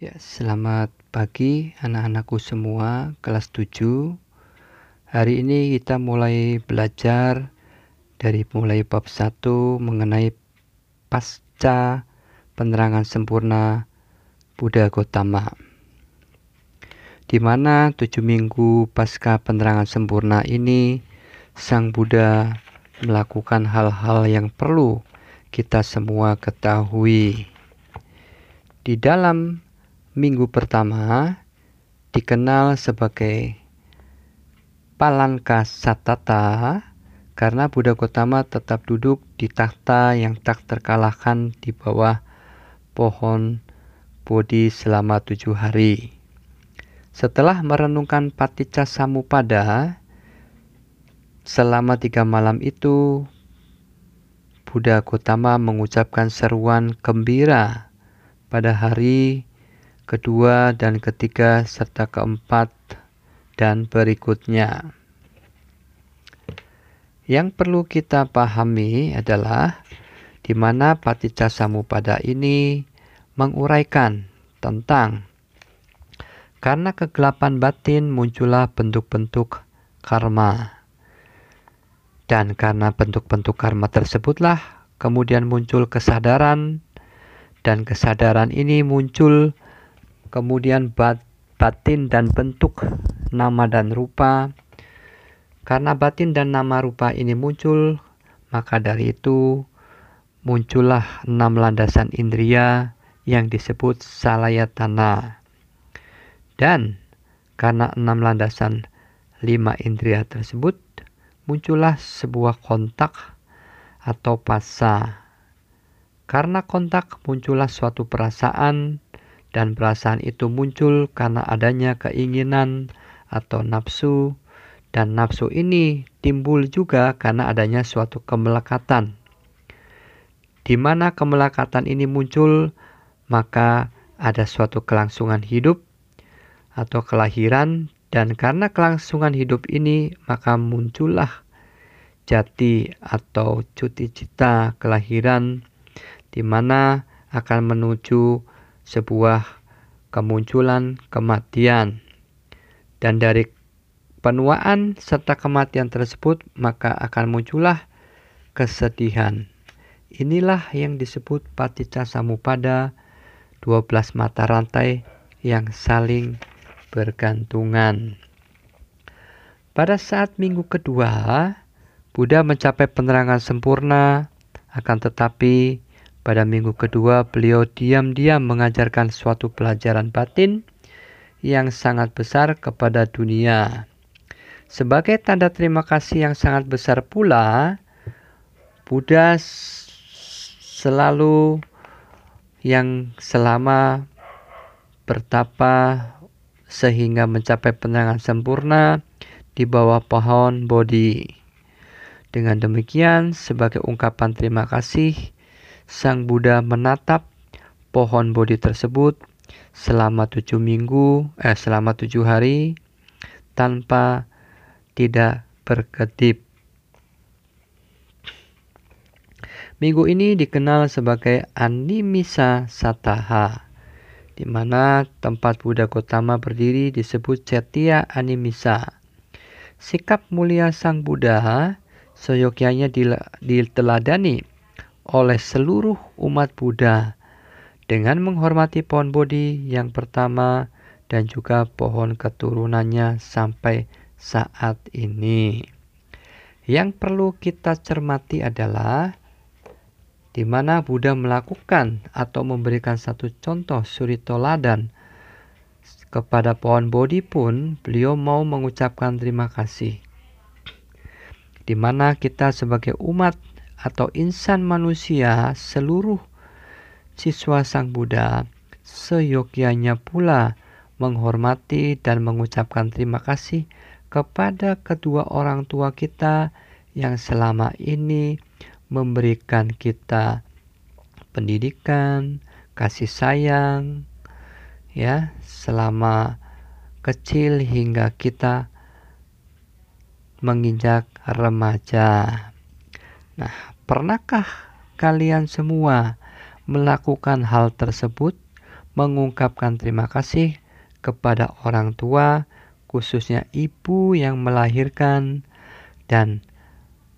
Ya, selamat pagi anak-anakku semua kelas 7. Hari ini kita mulai belajar dari mulai bab 1 mengenai pasca penerangan sempurna Buddha Gotama. Di mana tujuh minggu pasca penerangan sempurna ini Sang Buddha melakukan hal-hal yang perlu kita semua ketahui. Di dalam minggu pertama dikenal sebagai Palanka Satata karena Buddha Gotama tetap duduk di takhta yang tak terkalahkan di bawah pohon Bodhi selama tujuh hari. Setelah merenungkan Paticca Samupada selama tiga malam itu, Buddha Gotama mengucapkan seruan gembira pada hari kedua dan ketiga serta keempat dan berikutnya. Yang perlu kita pahami adalah di mana Paticca Samupada ini menguraikan tentang karena kegelapan batin muncullah bentuk-bentuk karma. Dan karena bentuk-bentuk karma tersebutlah kemudian muncul kesadaran dan kesadaran ini muncul kemudian bat, batin dan bentuk nama dan rupa. Karena batin dan nama rupa ini muncul, maka dari itu muncullah enam landasan indria yang disebut salayatana. Dan karena enam landasan lima indria tersebut, muncullah sebuah kontak atau pasa. Karena kontak muncullah suatu perasaan dan perasaan itu muncul karena adanya keinginan atau nafsu dan nafsu ini timbul juga karena adanya suatu kemelekatan. Di mana kemelekatan ini muncul, maka ada suatu kelangsungan hidup atau kelahiran dan karena kelangsungan hidup ini maka muncullah jati atau cuti cita kelahiran di mana akan menuju sebuah kemunculan kematian. Dan dari penuaan serta kematian tersebut maka akan muncullah kesedihan. Inilah yang disebut paticca samupada 12 mata rantai yang saling bergantungan. Pada saat minggu kedua, Buddha mencapai penerangan sempurna, akan tetapi pada minggu kedua, beliau diam-diam mengajarkan suatu pelajaran batin yang sangat besar kepada dunia. Sebagai tanda terima kasih yang sangat besar pula, Buddha selalu yang selama bertapa sehingga mencapai penerangan sempurna di bawah pohon Bodhi. Dengan demikian, sebagai ungkapan terima kasih, Sang Buddha menatap pohon Bodhi tersebut selama tujuh minggu, eh selama tujuh hari tanpa tidak berkedip. Minggu ini dikenal sebagai Animisa Sataha, di mana tempat Buddha Gotama berdiri disebut Cetia Animisa. Sikap mulia Sang Buddha seyogyanya diteladani oleh seluruh umat Buddha dengan menghormati pohon Bodhi yang pertama dan juga pohon keturunannya sampai saat ini. Yang perlu kita cermati adalah di mana Buddha melakukan atau memberikan satu contoh suri toladan kepada pohon Bodhi pun beliau mau mengucapkan terima kasih. Di mana kita sebagai umat atau insan manusia seluruh siswa Sang Buddha seyogyanya pula menghormati dan mengucapkan terima kasih kepada kedua orang tua kita yang selama ini memberikan kita pendidikan, kasih sayang, ya, selama kecil hingga kita menginjak remaja. Nah, pernahkah kalian semua melakukan hal tersebut? mengungkapkan terima kasih kepada orang tua, khususnya ibu yang melahirkan, dan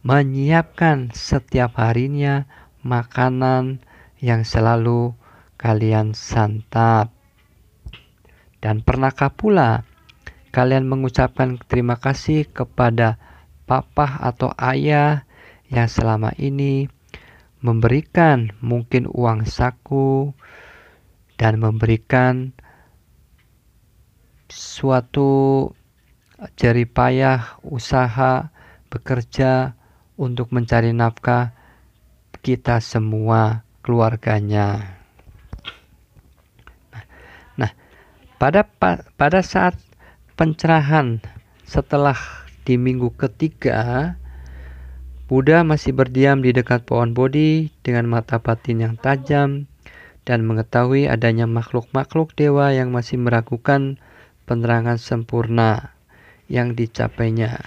menyiapkan setiap harinya makanan yang selalu kalian santap. Dan pernahkah pula kalian mengucapkan terima kasih kepada papa atau ayah yang selama ini memberikan mungkin uang saku dan memberikan suatu jeripayah usaha bekerja untuk mencari nafkah kita semua keluarganya. Nah, pada pada saat pencerahan setelah di minggu ketiga Buddha masih berdiam di dekat pohon Bodhi dengan mata batin yang tajam dan mengetahui adanya makhluk-makhluk dewa yang masih meragukan penerangan sempurna yang dicapainya.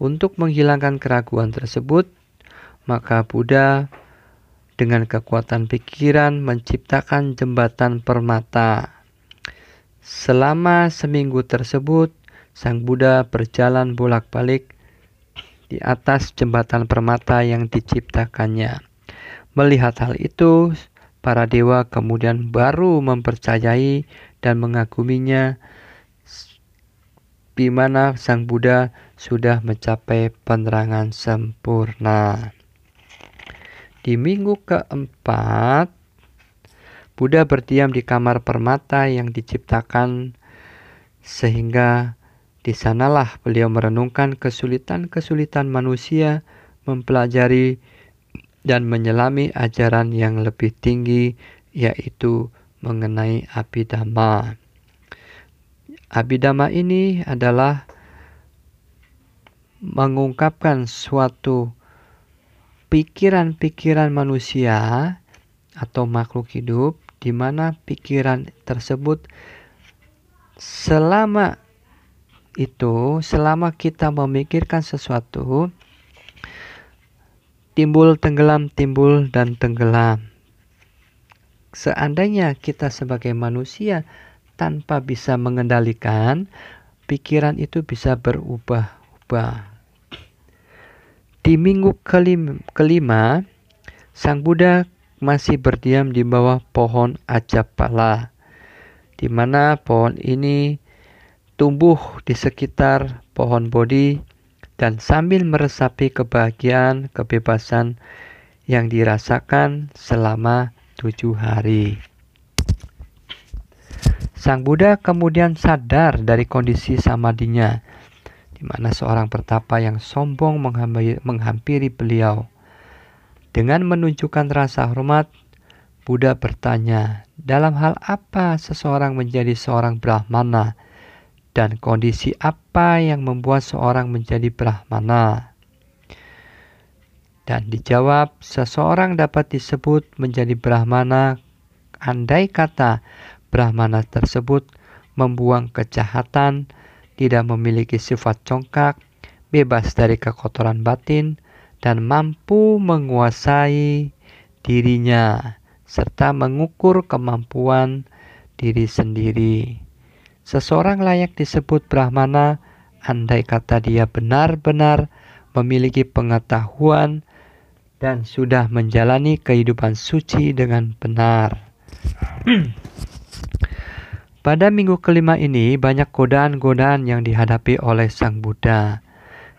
Untuk menghilangkan keraguan tersebut, maka Buddha dengan kekuatan pikiran menciptakan jembatan permata. Selama seminggu tersebut, Sang Buddha berjalan bolak-balik di atas jembatan permata yang diciptakannya. Melihat hal itu, para dewa kemudian baru mempercayai dan mengaguminya di mana Sang Buddha sudah mencapai penerangan sempurna. Di minggu keempat, Buddha berdiam di kamar permata yang diciptakan sehingga di sanalah beliau merenungkan kesulitan-kesulitan manusia mempelajari dan menyelami ajaran yang lebih tinggi yaitu mengenai abidama. Abidama ini adalah mengungkapkan suatu pikiran-pikiran manusia atau makhluk hidup di mana pikiran tersebut selama itu selama kita memikirkan sesuatu timbul tenggelam timbul dan tenggelam. Seandainya kita sebagai manusia tanpa bisa mengendalikan pikiran itu bisa berubah-ubah. Di minggu kelima, sang Buddha masih berdiam di bawah pohon ajapala di mana pohon ini tumbuh di sekitar pohon bodi dan sambil meresapi kebahagiaan kebebasan yang dirasakan selama tujuh hari. Sang Buddha kemudian sadar dari kondisi samadinya, di mana seorang pertapa yang sombong menghampiri beliau. Dengan menunjukkan rasa hormat, Buddha bertanya, dalam hal apa seseorang menjadi seorang Brahmana? Dan kondisi apa yang membuat seorang menjadi Brahmana. Dan dijawab, seseorang dapat disebut menjadi Brahmana andai kata Brahmana tersebut membuang kejahatan, tidak memiliki sifat congkak, bebas dari kekotoran batin, dan mampu menguasai dirinya serta mengukur kemampuan diri sendiri. Seseorang layak disebut Brahmana andai kata dia benar-benar memiliki pengetahuan dan sudah menjalani kehidupan suci dengan benar. Pada minggu kelima ini banyak godaan-godaan yang dihadapi oleh Sang Buddha,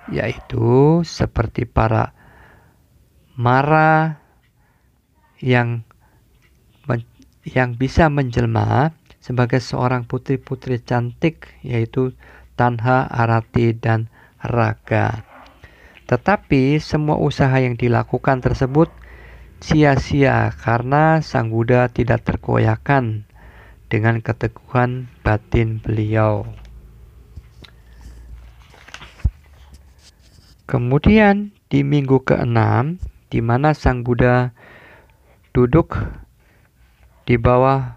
yaitu seperti para mara yang yang bisa menjelma sebagai seorang putri-putri cantik yaitu Tanha, Arati, dan Raga. Tetapi semua usaha yang dilakukan tersebut sia-sia karena Sang Buddha tidak terkoyakan dengan keteguhan batin beliau. Kemudian di minggu keenam, di mana Sang Buddha duduk di bawah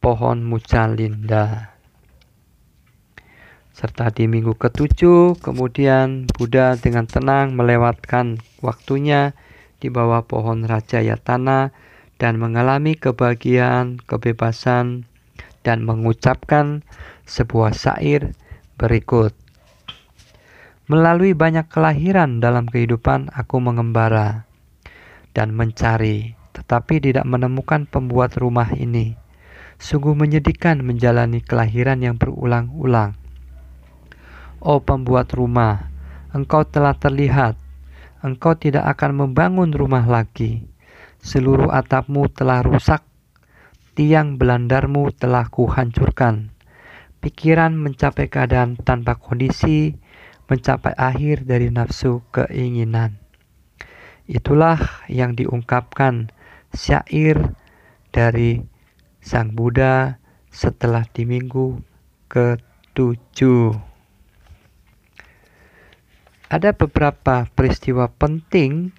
pohon mucalinda. Serta di minggu ketujuh, kemudian Buddha dengan tenang melewatkan waktunya di bawah pohon Raja Yatana dan mengalami kebahagiaan, kebebasan, dan mengucapkan sebuah syair berikut. Melalui banyak kelahiran dalam kehidupan, aku mengembara dan mencari, tetapi tidak menemukan pembuat rumah ini. Sungguh menyedihkan menjalani kelahiran yang berulang-ulang. Oh pembuat rumah, engkau telah terlihat, engkau tidak akan membangun rumah lagi. Seluruh atapmu telah rusak, tiang belandarmu telah kuhancurkan. Pikiran mencapai keadaan tanpa kondisi, mencapai akhir dari nafsu keinginan. Itulah yang diungkapkan syair dari Sang Buddha setelah di minggu ketujuh. Ada beberapa peristiwa penting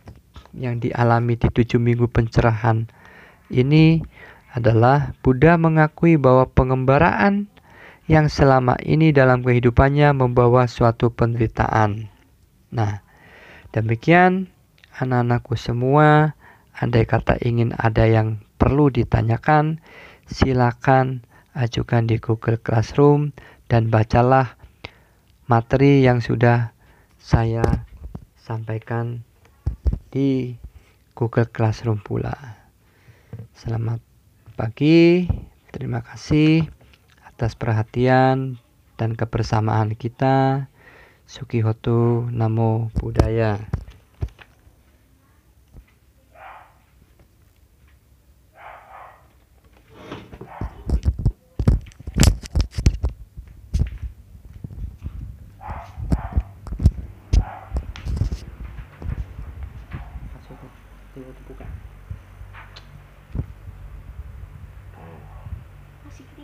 yang dialami di tujuh minggu pencerahan ini adalah Buddha mengakui bahwa pengembaraan yang selama ini dalam kehidupannya membawa suatu penderitaan. Nah, demikian anak-anakku semua, andai kata ingin ada yang perlu ditanyakan, silakan ajukan di Google Classroom dan bacalah materi yang sudah saya sampaikan di Google Classroom pula. Selamat pagi, terima kasih atas perhatian dan kebersamaan kita. Sukihoto Namo Buddhaya.